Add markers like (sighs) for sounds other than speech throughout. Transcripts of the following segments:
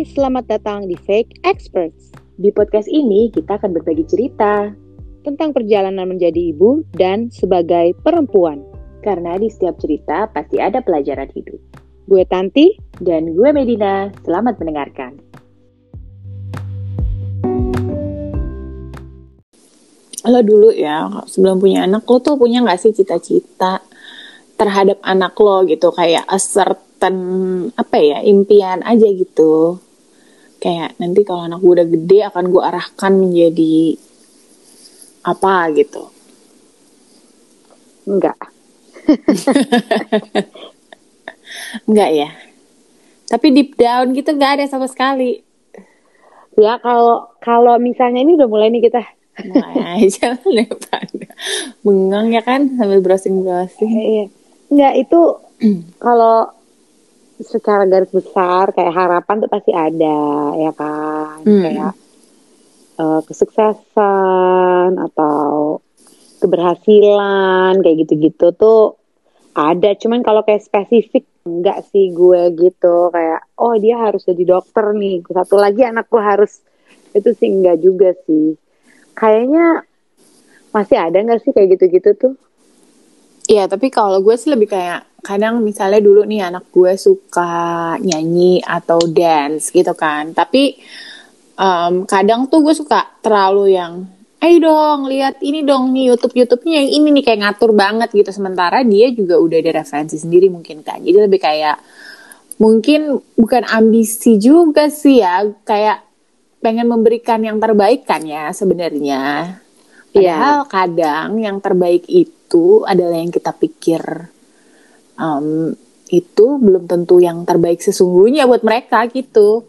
Hai, selamat datang di Fake Experts. Di podcast ini kita akan berbagi cerita tentang perjalanan menjadi ibu dan sebagai perempuan. karena di setiap cerita pasti ada pelajaran hidup. Gue Tanti, Dan gue Medina, selamat mendengarkan. lo dulu ya sebelum punya anak lo tuh punya nggak sih cita-cita terhadap anak lo gitu kayak a certain apa ya impian aja gitu kayak nanti kalau anak gue udah gede akan gue arahkan menjadi apa gitu enggak. (laughs) enggak ya tapi deep down gitu nggak ada sama sekali Ya kalau kalau misalnya ini udah mulai nih kita. mulai aja bengong (laughs) ya kan sambil browsing browsing Iya. Enggak itu (clears throat) kalau secara garis besar kayak harapan tuh pasti ada ya kan? Hmm. kayak eh, kesuksesan atau keberhasilan kayak gitu-gitu tuh ada. Cuman kalau kayak spesifik enggak sih gue gitu. Kayak oh dia harus jadi dokter nih. Satu lagi anak gue harus itu sih enggak juga sih. Kayaknya masih ada nggak sih kayak gitu-gitu tuh Iya, tapi kalau gue sih lebih kayak kadang misalnya dulu nih anak gue suka nyanyi atau dance gitu kan. Tapi em, kadang tuh gue suka terlalu yang, ayo dong lihat ini dong nih YouTube YouTube-nya yang ini nih kayak ngatur banget gitu. Sementara dia juga udah ada referensi sendiri mungkin kan. Jadi lebih kayak mungkin bukan ambisi juga sih ya, kayak pengen memberikan yang terbaik kan ya sebenarnya. Padahal kadang yang terbaik itu adalah yang kita pikir em, itu belum tentu yang terbaik sesungguhnya buat mereka gitu.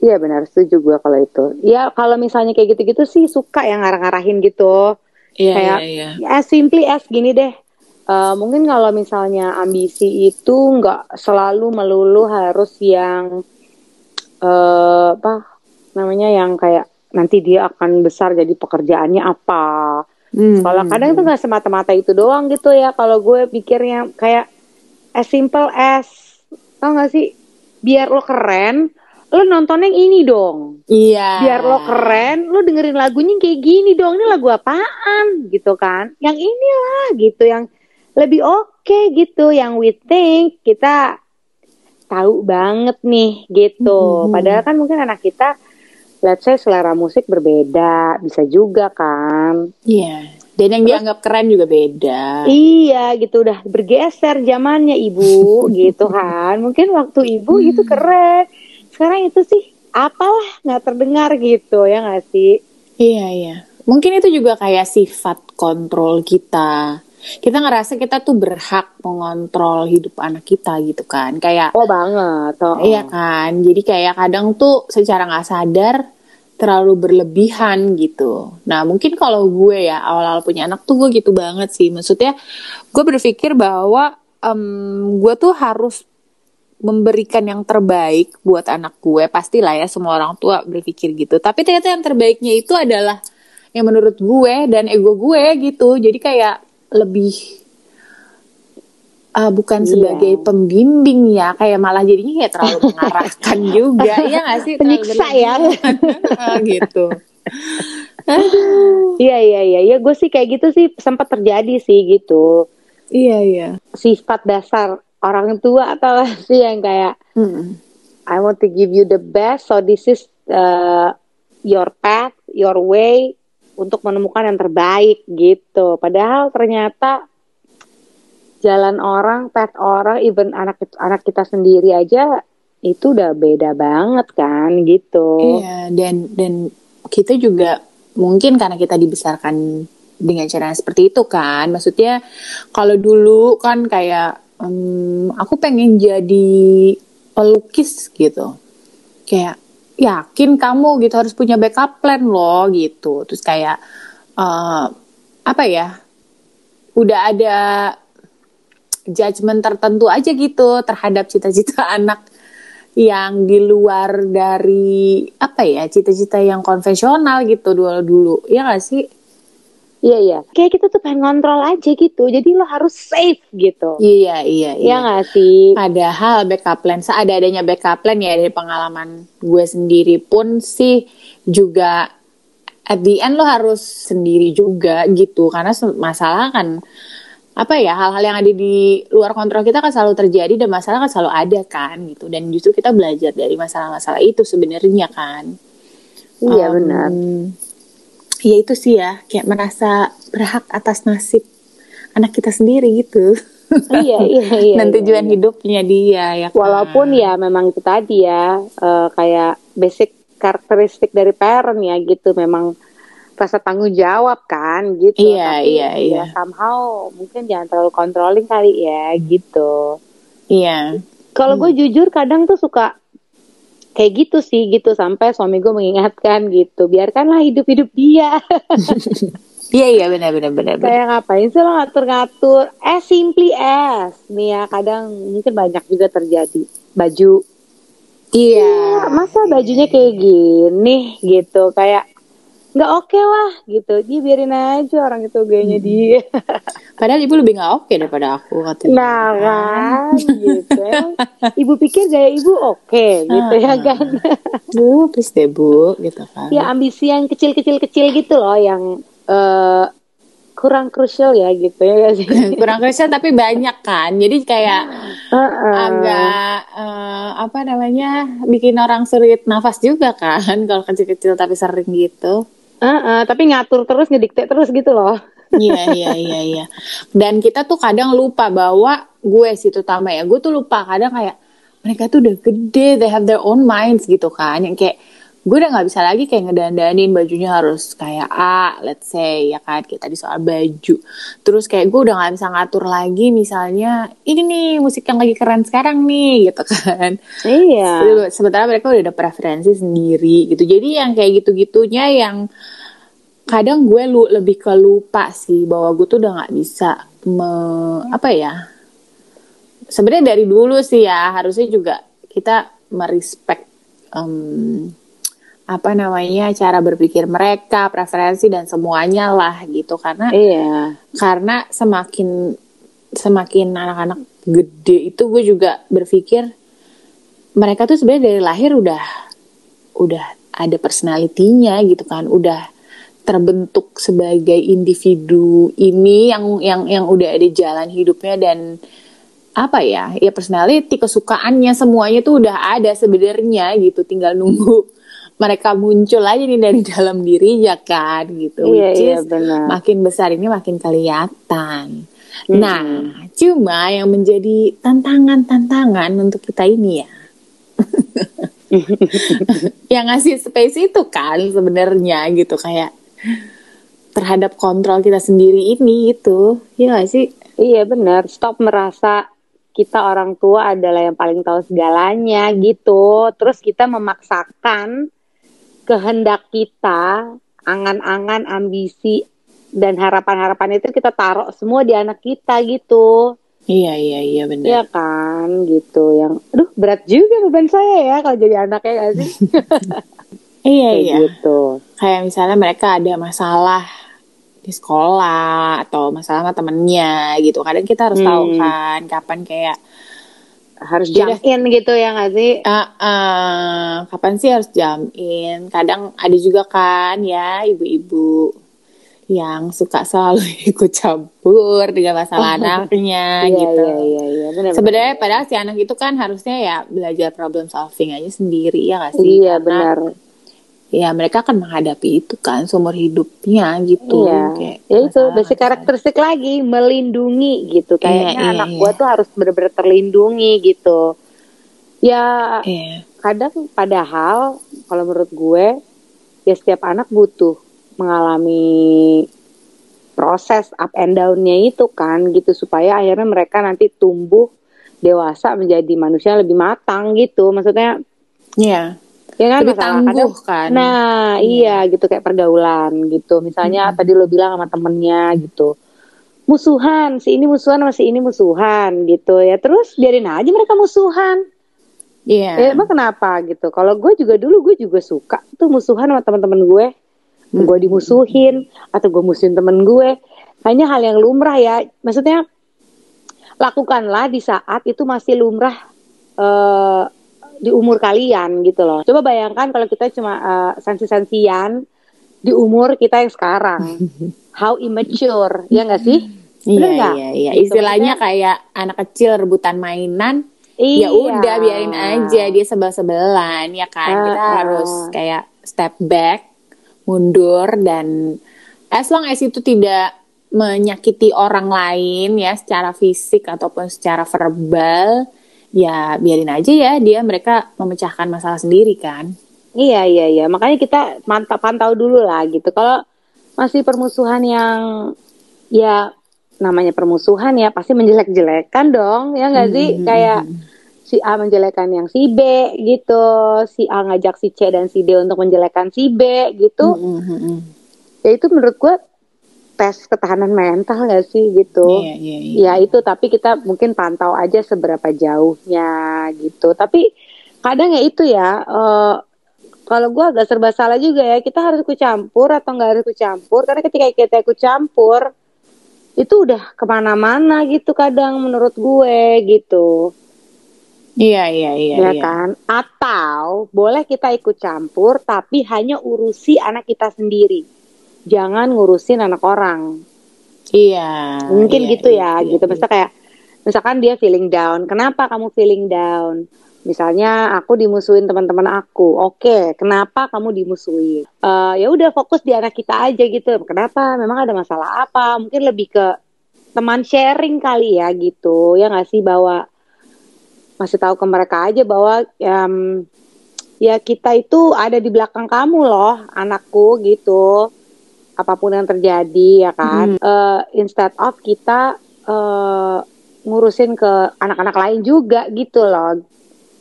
Iya benar setuju gue kalau itu. Ya kalau misalnya kayak gitu-gitu sih suka yang ngarah-ngarahin gitu. Iya Kayak- iya iya. As simply as gini deh. Eh, mungkin kalau misalnya ambisi itu nggak selalu melulu harus yang eh apa namanya yang kayak nanti dia akan besar jadi pekerjaannya apa. Hmm, Kalau kadang tuh nggak semata-mata itu doang gitu ya. Kalau gue pikirnya kayak as simple as tau gak sih? Biar lo keren, lo nonton yang ini dong. Iya. Biar lo keren, lo dengerin lagunya kayak gini dong. Ini lagu apaan gitu kan? Yang inilah gitu yang lebih oke gitu. Yang we think kita tahu banget nih gitu. Mhm. Padahal kan mungkin anak kita let's say selera musik berbeda, bisa juga kan. Iya. Dan yang dianggap keren juga beda. Iya gitu udah bergeser zamannya ibu (laughs) gitu kan. Mungkin waktu ibu itu keren. Sekarang itu sih apalah nggak terdengar gitu ya nggak sih? Iya iya. Mungkin itu juga kayak sifat kontrol kita. Kita ngerasa kita tuh berhak mengontrol hidup anak kita gitu kan. Kayak Oh banget. Oh, Iya kan, jadi kayak kadang tuh secara nggak sadar terlalu berlebihan gitu. Nah mungkin kalau gue ya awal-awal punya anak tuh gue gitu banget sih. Maksudnya gue berpikir bahwa em, gue tuh harus memberikan yang terbaik buat anak gue. Pastilah ya semua orang tua berpikir gitu. Tapi ternyata yang terbaiknya itu adalah yang menurut gue dan ego gue gitu. Jadi kayak lebih ah, bukan Iya. sebagai pembimbing ya, kayak malah jadinya kayak terlalu (laughs) mengarahkan juga, ya nggak sih? Penyiksa ya. berlebihan. (laughs) gitu. Iya iya iya. Ya gue sih kayak gitu sih sempat terjadi sih gitu. Iya iya. Sifat dasar orang tua atau (laughs) sih yang kayak Mm. I want to give you the best, so this is uh, your path, your way untuk menemukan yang terbaik gitu. Padahal ternyata jalan orang, path orang, even anak anak kita sendiri aja itu udah beda banget kan gitu. Iya dan dan kita juga mungkin karena kita dibesarkan dengan cara seperti itu kan, maksudnya kalau dulu kan kayak em, aku pengen jadi pelukis gitu, kayak yakin kamu gitu harus punya backup plan loh gitu, terus kayak eh, apa ya, udah ada judgement tertentu aja gitu terhadap cita-cita (laughs) anak yang di luar dari apa ya cita-cita yang konvensional gitu dulu dulu. Ya gak sih Iya iya. Kayak kita tuh pengen kontrol aja gitu. Jadi lo harus safe gitu. Iya, iya, Iya iya. nggak sih? Padahal backup plan, seada-adanya backup plan ya dari pengalaman gue sendiri pun sih juga at the end lo harus sendiri juga gitu. Karena masalah kan apa ya hal-hal yang ada di luar kontrol kita kan selalu terjadi dan masalah kan selalu ada kan gitu. Dan justru kita belajar dari masalah-masalah itu sebenarnya kan. Iya Um, benar. Ya itu sih ya, kayak merasa berhak atas nasib anak kita sendiri gitu. iya iya iya. (laughs) Dan iya, tujuan iya. hidupnya dia ya kan. Walaupun ya memang itu tadi ya eh, kayak basic karakteristik dari parent ya gitu memang rasa tanggung jawab kan gitu. Iya, iya, ya iya. somehow mungkin jangan terlalu controlling kali ya gitu. Iya. Kalau gue jujur kadang tuh suka kayak gitu sih gitu. Sampai suami gue mengingatkan gitu biarkanlah hidup-hidup dia. (laughs) Iya iya benar benar benar. kayak ngapain sih lo ngatur-ngatur? As simply as. Nih ya kadang mungkin banyak juga terjadi. Baju. Iya. masa bajunya kayak gini gitu? Kayak nggak oke lah gitu dia biarin aja orang itu gayanya dia (laughs) Padahal ibu lebih nggak oke daripada aku katanya. nah kan gitu ibu pikir gaya ibu oke gitu ya Ah. kan Bu, please deh bu, gitu kan. ya ambisi yang kecil-kecil kecil gitu loh yang eh, kurang krusial ya gitu ya sih (laughs) Kurang kerja tapi banyak kan. Jadi kayak Heeh. agak eh, apa namanya bikin orang sulit nafas juga kan (laughs) kalau kecil-kecil tapi sering gitu. Heeh, tapi ngatur terus ngedikte terus gitu loh Iya (laughs) iya iya iya. Dan kita tuh kadang lupa bahwa gue sih terutama ya, gue tuh lupa kadang kayak mereka tuh udah gede, they have their own minds gitu kan. Yang kayak gue udah nggak bisa lagi kayak ngedandanin bajunya harus kayak A, let's say ya kan kita di soal baju. Terus kayak gue udah nggak bisa ngatur lagi misalnya ini nih musik yang lagi keren sekarang nih (laughs) gitu kan. iya Sementara mereka udah ada preferensi sendiri gitu. Jadi yang kayak gitu-gitunya yang kadang gue lu lebih ke lupa sih bahwa gue tuh udah nggak bisa me, apa ya sebenarnya dari dulu sih ya harusnya juga kita merespek em, apa namanya cara berpikir mereka preferensi dan semuanya lah gitu. Karena iya. karena semakin semakin anak-anak gede itu gue juga berpikir mereka tuh sebenarnya dari lahir udah udah ada personalitinya gitu kan. Udah terbentuk sebagai individu ini yang yang yang udah ada jalan hidupnya dan apa ya ya personality kesukaannya semuanya tuh udah ada sebenarnya gitu. Tinggal nunggu (laughs) mereka muncul aja nih dari (laughs) dalam dirinya kan gitu. Iya which iya is benar. makin besar ini makin kelihatan. Nah, cuma yang menjadi tantangan-tantangan untuk kita ini ya, (laughs) yang ngasih space itu kan sebenarnya gitu. Kayak terhadap kontrol kita sendiri ini gitu, ya gak sih? Iya benar, stop merasa kita orang tua adalah yang paling tahu segalanya gitu. Terus kita memaksakan kehendak kita, angan-angan, ambisi dan harapan-harapan itu kita taruh semua di anak kita gitu. Iya iya iya benar. Iya kan gitu yang aduh berat juga beban saya ya kalau jadi anaknya gak sih? (laughs) Iya Kayak iya. gitu. Kayak misalnya mereka ada masalah di sekolah atau masalah sama temennya gitu. Kadang kita harus tahu Hmm. kan kapan kayak Harus jump in gitu ya gak sih? Ah, ah, kapan sih harus jam in? Kadang ada juga kan ya ibu-ibu yang suka selalu (laughs) ikut campur dengan masalah anaknya Iya gitu. iya iya iya benar. Sebenarnya padahal si anak itu kan harusnya ya belajar problem solving aja sendiri ya gak sih? Iya Karena benar. Ya mereka akan menghadapi itu kan seumur hidupnya gitu. Iya. Kayak Ya itu basic karakteristik lagi melindungi gitu. Kayaknya Iya, iya, anak iya. gua tuh harus benar-benar terlindungi gitu. Ya Iya. kadang padahal kalau menurut gue ya setiap anak butuh mengalami proses up and down-nya itu kan gitu supaya akhirnya mereka nanti tumbuh dewasa menjadi manusia lebih matang gitu. Maksudnya Iya. Ya kan Lebih tangguh kan. Nah, iya gitu kayak pergaulan gitu. Misalnya tadi lo bilang sama temennya gitu. Musuhan, si ini musuhan sama si ini musuhan gitu ya. Terus biarin aja mereka musuhan. Iya. Ya emang kenapa gitu? Kalau gue juga dulu gue juga suka tuh musuhan sama teman-teman gue. Hmm. gue dimusuhin atau gue musuhin temen gue hanya hal yang lumrah ya maksudnya lakukanlah di saat itu masih lumrah eh, di umur kalian gitu loh coba bayangkan kalau kita cuma eh, sensi-sensian di umur kita yang sekarang (laughs) how immature ya nggak sih Iya, iya, iya. Gitu, Istilahnya kayak anak kecil rebutan mainan, Iya. ya udah biarin aja dia sebel-sebelan ya kan. Kita Ah, ah. harus kayak step back, mundur dan as long as itu tidak menyakiti orang lain ya secara fisik ataupun secara verbal, ya biarin aja ya dia mereka memecahkan masalah sendiri kan. Iya iya iya. Makanya kita mantap pantau dulu lah gitu. Kalau masih permusuhan yang ya namanya permusuhan ya pasti menjelek-jelekan dong. Ya nggak sih? Hmm, kayak si A menjelekan yang si B gitu. Si A ngajak si C dan si D untuk menjelekan si B gitu. Mm, mm, mm. ya itu menurut gue tes ketahanan mental nggak sih gitu. Iya, iya, iya. ya itu tapi kita mungkin pantau aja seberapa jauhnya gitu. Tapi kadang ya itu ya eh, kalau gue agak serba salah juga ya kita harus ikut campur atau nggak harus ikut campur karena ketika kita ikut campur itu udah ke mana-mana gitu kadang menurut gue gitu. Iya, iya, iya, ya iya. kan? Atau boleh kita ikut campur tapi hanya urusi anak kita sendiri jangan ngurusin anak orang. Iya. mungkin iya, gitu ya iya, gitu. iya. misalnya kayak misalkan dia feeling down. Kenapa kamu feeling down? Misalnya aku dimusuhin teman-teman aku. Oke kenapa kamu dimusuhin? Eh, ya udah fokus di anak kita aja gitu. Kenapa? Memang ada masalah apa? Mungkin lebih ke teman sharing kali ya gitu. Ya nggak sih? Bahwa masih tahu ke mereka aja bahwa em, ya kita itu ada di belakang kamu loh anakku gitu apa pun yang terjadi ya kan? Eh, instead of kita eh, ngurusin ke anak-anak lain juga gitu loh.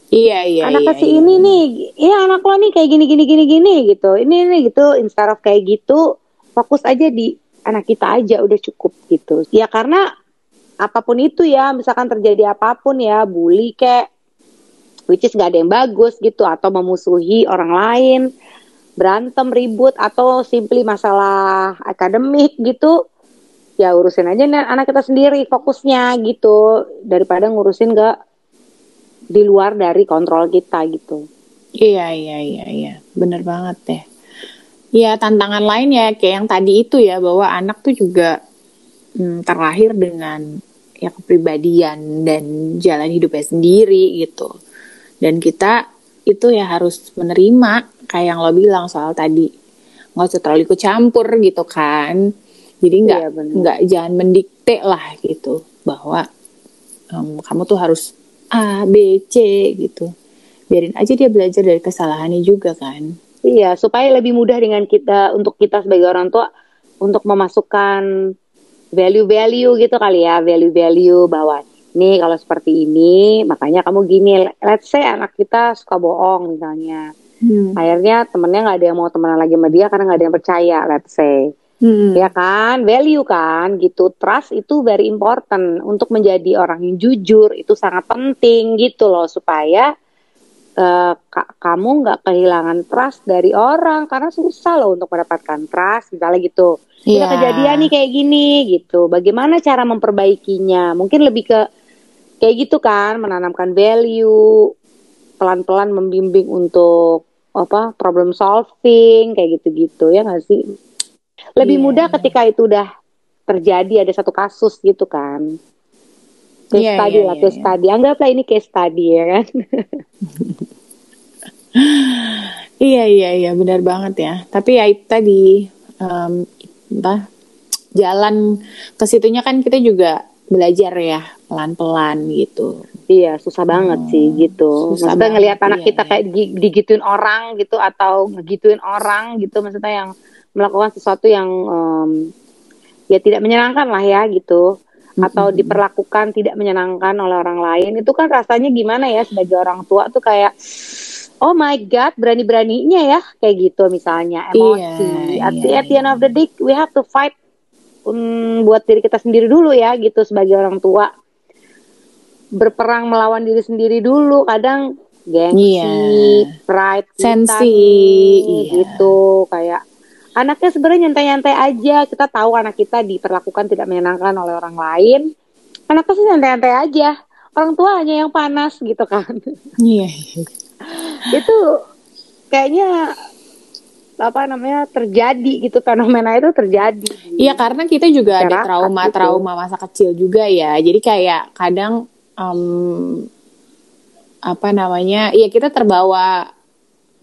Iya, iya, anak iya, si iya. ini nih ya anak lo nih kayak gini gini gini gini gitu. Ini nih gitu. Instead of kayak gitu fokus aja di anak kita aja udah cukup gitu. Ya karena apa pun itu ya misalkan terjadi apa pun ya bully kayak which is gak ada yang bagus gitu atau memusuhi orang lain berantem ribut atau simply masalah akademik gitu ya urusin aja nih anak kita sendiri fokusnya gitu daripada ngurusin ke di luar dari kontrol kita gitu. Iya, iya, iya, iya. Bener banget deh. Iya, tantangan lain ya kayak yang tadi itu ya bahwa anak tuh juga hmm, terlahir dengan ya kepribadian dan jalan hidupnya sendiri gitu. Dan kita itu ya harus menerima kayak yang lo bilang soal tadi nggak usah terlalu ikut campur gitu kan. Jadi nggak Iya, nggak jangan mendikte lah gitu bahwa em, kamu tuh harus A, B, C gitu. Biarin aja dia belajar dari kesalahannya juga kan. Iya, supaya lebih mudah dengan kita untuk kita sebagai orang tua untuk memasukkan value-value gitu kali ya, value-value bahwa nih kalau seperti ini makanya kamu gini. Let's say anak kita suka bohong misalnya. Hmm. Akhirnya temennya nggak ada yang mau temenan lagi sama dia karena nggak ada yang percaya, let's say. Hmm. Ya kan, value kan gitu. Trust itu very important untuk menjadi orang yang jujur itu sangat penting gitu loh supaya ka- kamu nggak kehilangan trust dari orang karena susah loh untuk mendapatkan trust misalnya gitu. Kita Iya. kejadian nih kayak gini gitu. Bagaimana cara memperbaikinya? Mungkin lebih ke kayak gitu kan, menanamkan value, pelan-pelan membimbing untuk apa problem solving kayak gitu-gitu ya nggak sih? Lebih Iya. mudah ketika itu udah terjadi ada satu kasus gitu kan. Case Iya, study iya, lah, iya, case iya. study. Anggaplah ini case study ya kan. (laughs) Iya iya iya benar banget ya. Tapi ya itu tadi em, apa jalan ke situnya kan kita juga belajar ya pelan-pelan gitu. Iya, susah banget sih gitu. Hmm, susah Maksudnya banget, ngelihat anak iya, kita iya. kayak di- digituin orang gitu atau ngegituin orang gitu maksudnya yang melakukan sesuatu yang em, ya tidak menyenangkan lah ya gitu. Atau diperlakukan tidak menyenangkan oleh orang lain. Itu kan rasanya gimana ya sebagai orang tua tuh kayak oh my god berani-beraninya ya kayak gitu misalnya. Emosi. Iya, at, the, iya, at the end of the day we have to fight um, buat diri kita sendiri dulu ya gitu sebagai orang tua berperang melawan diri sendiri dulu kadang gengsi Iya. pride Sensi, nih, iya. gitu kayak anaknya sebenarnya nyantai-nyantai aja kita tahu anak kita diperlakukan tidak menyenangkan oleh orang lain anaknya sih nyantai-nyantai aja orang tua hanya yang panas gitu kan Iya. (laughs) itu kayaknya apa namanya terjadi gitu fenomena itu terjadi Iya karena kita juga ada trauma-trauma masa kecil juga ya. Jadi kayak kadang em, apa namanya? Iya kita terbawa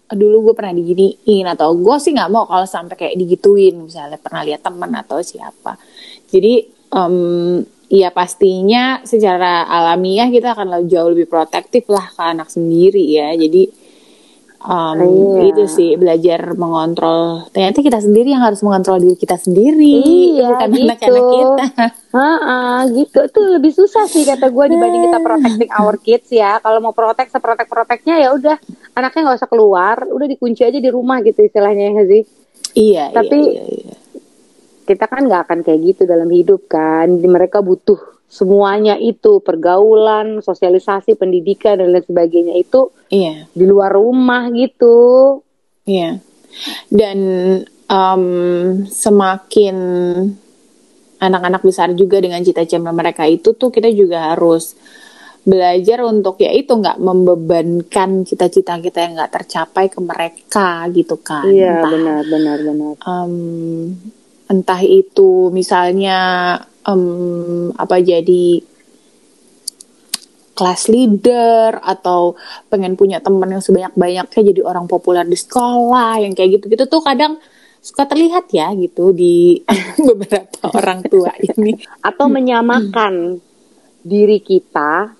dulu gue pernah diginiin atau gue sih nggak mau kalau sampai kayak digituin misalnya pernah lihat teman atau siapa. Jadi em, ya pastinya secara alamiah kita akan jauh lebih protektif lah ke anak sendiri ya. Jadi em, Iya. itu sih belajar mengontrol. Ternyata kita sendiri yang harus mengontrol diri kita sendiri, Iya, bukan gitu. anak-anak kita. (laughs) Heeh, gitu tuh lebih susah sih kata gue dibanding kita protecting our kids ya. Kalau mau protek seprotek proteknya ya udah anaknya nggak usah keluar, udah dikunci aja di rumah gitu istilahnya ya sih. Iya, Tapi- iya, iya, iya. Kita kan nggak akan kayak gitu dalam hidup kan. Mereka butuh semuanya itu pergaulan, sosialisasi, pendidikan dan lain sebagainya itu Iya, di luar rumah gitu. iya. Dan em, semakin anak-anak besar juga dengan cita-cita mereka itu tuh kita juga harus belajar untuk ya itu nggak membebankan cita-cita kita yang nggak tercapai ke mereka gitu kan. Iya benar benar benar. em, entah itu misalnya em, apa jadi kelas leader atau pengen punya teman yang sebanyak-banyaknya jadi orang populer di sekolah yang kayak gitu-gitu tuh kadang suka terlihat ya gitu di (laughs) beberapa orang tua ini. Atau menyamakan diri kita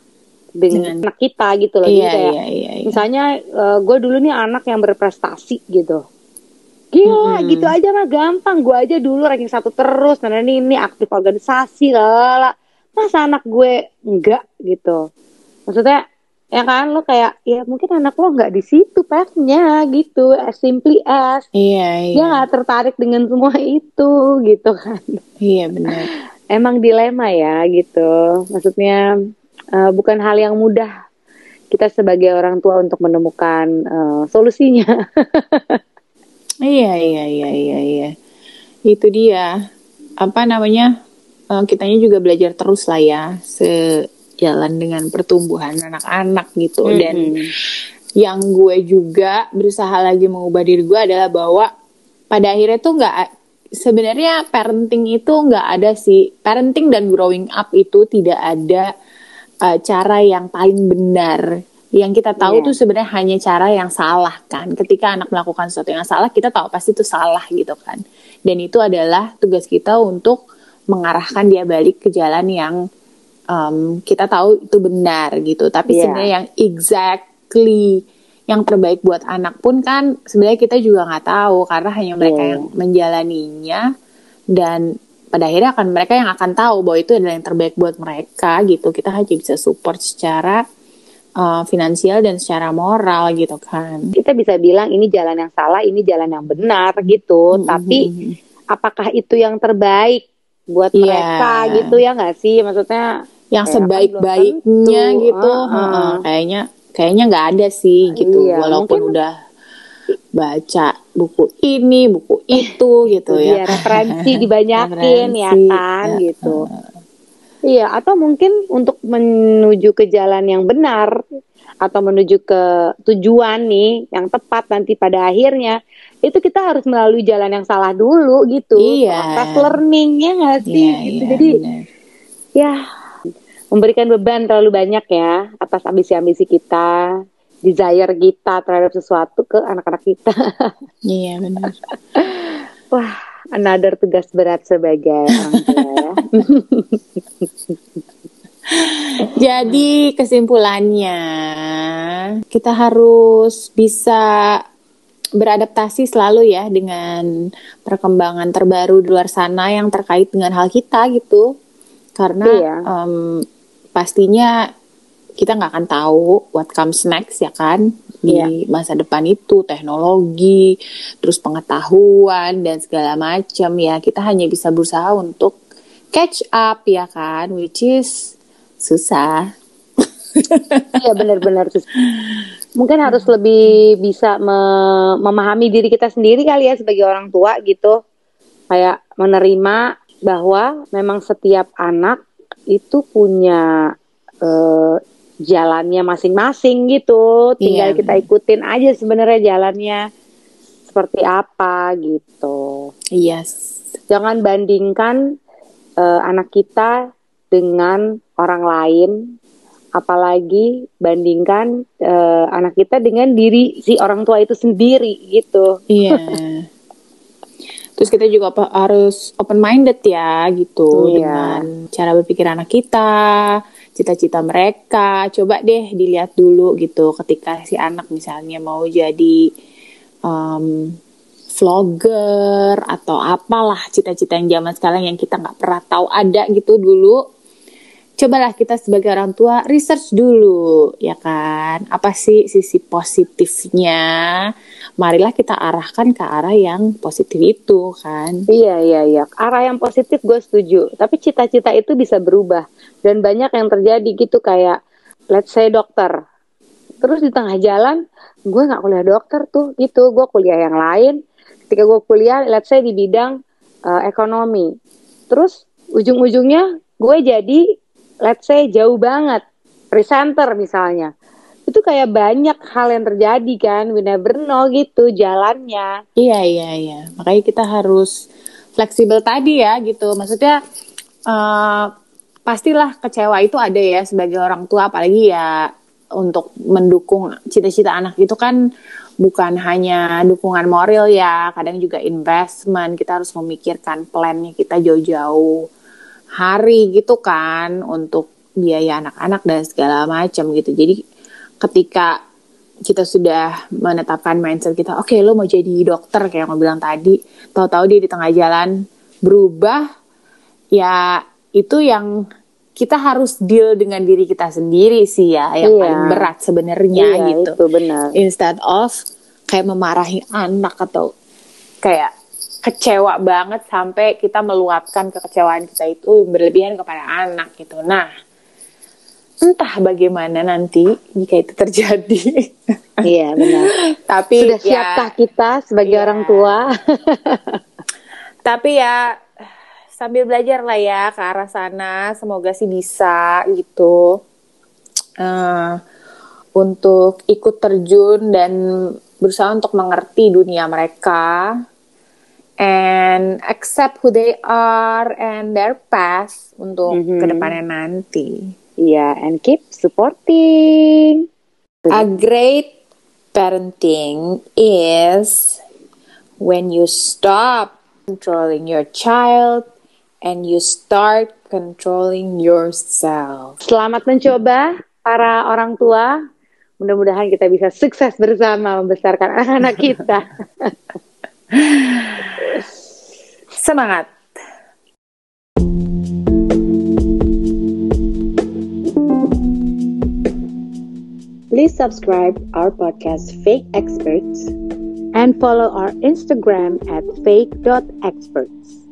dengan, Dengan- anak kita gitu loh. Jadi Iya, kayak iya, iya, iya. misalnya gue dulu nih anak yang berprestasi gitu gila Mm-mm. gitu aja mah gampang. Gue aja dulu ranking satu terus. Nah ini ini aktif organisasi lala masa anak gue enggak gitu. Maksudnya ya kan lo kayak ya mungkin anak lo nggak di situ pathnya gitu. As simply as. Iya, iya. dia nggak tertarik dengan semua itu gitu kan. Iya, benar. (laughs) emang dilema ya gitu. Maksudnya eh, bukan hal yang mudah kita sebagai orang tua untuk menemukan eh, solusinya (laughs) Iya, iya, iya, iya, iya. Itu dia. Apa namanya? eh, kitanya juga belajar terus lah ya, sejalan dengan pertumbuhan anak-anak gitu. Dan Mm-mm. yang gue juga berusaha lagi mengubah diri gue adalah bahwa pada akhirnya tuh nggak sebenarnya parenting itu nggak ada sih parenting dan growing up itu tidak ada uh, cara yang paling benar yang kita tahu Iya. tuh sebenarnya hanya cara yang salah kan ketika anak melakukan sesuatu yang salah kita tahu pasti itu salah gitu kan dan itu adalah tugas kita untuk mengarahkan dia balik ke jalan yang um, kita tahu itu benar gitu tapi Iya. sebenarnya yang exactly yang terbaik buat anak pun kan sebenarnya kita juga nggak tahu karena hanya mereka Iya. yang menjalaninya dan pada akhirnya akan mereka yang akan tahu bahwa itu adalah yang terbaik buat mereka gitu kita hanya bisa support secara uh, finansial dan secara moral gitu kan. Kita bisa bilang ini jalan yang salah ini jalan yang benar gitu. Mm-hmm. tapi apakah itu yang terbaik buat Iya. mereka gitu ya nggak sih? Maksudnya yang kan sebaik-baiknya gitu Ah, ah. heeh, kayaknya kayaknya nggak ada sih gitu. Iya, walaupun mungkin- udah baca buku ini buku itu gitu itu ya. referensi (laughs) dibanyakin ya Referensi, kan ya, gitu iya atau mungkin untuk menuju ke jalan yang benar atau menuju ke tujuan nih yang tepat nanti pada akhirnya itu kita harus melalui jalan yang salah dulu gitu Iya. proses learningnya nggak sih Iya, gitu. iya, jadi benar. ya memberikan beban terlalu banyak ya atas ambisi-ambisi kita desire kita terhadap sesuatu ke anak-anak kita iya benar (laughs) wah another tugas berat sebagai orang tua ya (laughs) Jadi kesimpulannya kita harus bisa beradaptasi selalu ya dengan perkembangan terbaru di luar sana yang terkait dengan hal kita gitu. Karena Iya. em, pastinya kita nggak akan tahu what comes next ya kan di Iya. masa depan itu teknologi, terus pengetahuan dan segala macam ya. Kita hanya bisa berusaha untuk catch up ya kan, which is susah. (laughs) iya benar-benar sus- mungkin harus lebih bisa me- memahami diri kita sendiri kali ya sebagai orang tua gitu. Kayak menerima bahwa memang setiap anak itu punya eh, jalannya masing-masing gitu tinggal Iya. kita ikutin aja sebenarnya jalannya seperti apa gitu Yes. jangan bandingkan eh, anak kita dengan orang lain apalagi bandingkan eh, anak kita dengan diri si orang tua itu sendiri gitu Iya. (laughs) Terus kita juga harus open minded ya gitu Iya. dengan cara berpikir anak kita, cita-cita mereka. Coba deh dilihat dulu gitu ketika si anak misalnya mau jadi um, vlogger atau apalah cita-cita yang zaman sekarang yang kita nggak pernah tahu ada gitu dulu. Cobalah kita sebagai orang tua research dulu ya kan. Apa sih sisi positifnya? Marilah kita arahkan ke arah yang positif itu kan. Iya iya iya. Arah yang positif gue setuju. Tapi cita-cita itu bisa berubah. Dan banyak yang terjadi gitu kayak let's say dokter. Terus di tengah jalan gue nggak kuliah dokter tuh gitu. Gue kuliah yang lain. Ketika gue kuliah let's say di bidang eh, ekonomi. Terus ujung-ujungnya gue jadi let's say jauh banget presenter misalnya itu kayak banyak hal yang terjadi kan we never know gitu jalannya Iya iya iya. Makanya kita harus fleksibel tadi ya gitu. Maksudnya eh, pastilah kecewa itu ada ya sebagai orang tua apalagi ya untuk mendukung cita-cita anak itu kan bukan hanya dukungan moral ya, kadang juga investment. Kita harus memikirkan plannya kita jauh-jauh hari gitu kan untuk biaya anak-anak dan segala macam gitu. Jadi ketika kita sudah menetapkan mindset kita, oke lo mau jadi dokter kayak yang bilang tadi, tahu-tahu dia di tengah jalan berubah, ya itu yang kita harus deal dengan diri kita sendiri sih ya, yang Iya. paling berat sebenarnya Iya, gitu. itu benar Instead of kayak memarahi anak atau kayak kecewa banget sampai kita meluapkan kekecewaan kita itu berlebihan kepada anak gitu. Nah, entah bagaimana nanti jika itu terjadi. (laughs) Iya benar. Tapi Sudah ya, siapkah kita sebagai Iya. orang tua? (laughs) tapi ya sambil belajar lah ya ke arah sana. Semoga sih bisa gitu. Eh, untuk ikut terjun dan berusaha untuk mengerti dunia mereka and accept who they are and their past untuk Mhm. ke depannya nanti. Iya, and keep supporting. A great parenting is when you stop controlling your child and you start controlling yourself. Selamat mencoba para orang tua. Mudah-mudahan kita bisa sukses bersama membesarkan (laughs) anak-anak kita. (laughs) (sighs) Semangat. Please subscribe our podcast Fake Experts and follow our Instagram at fake.experts.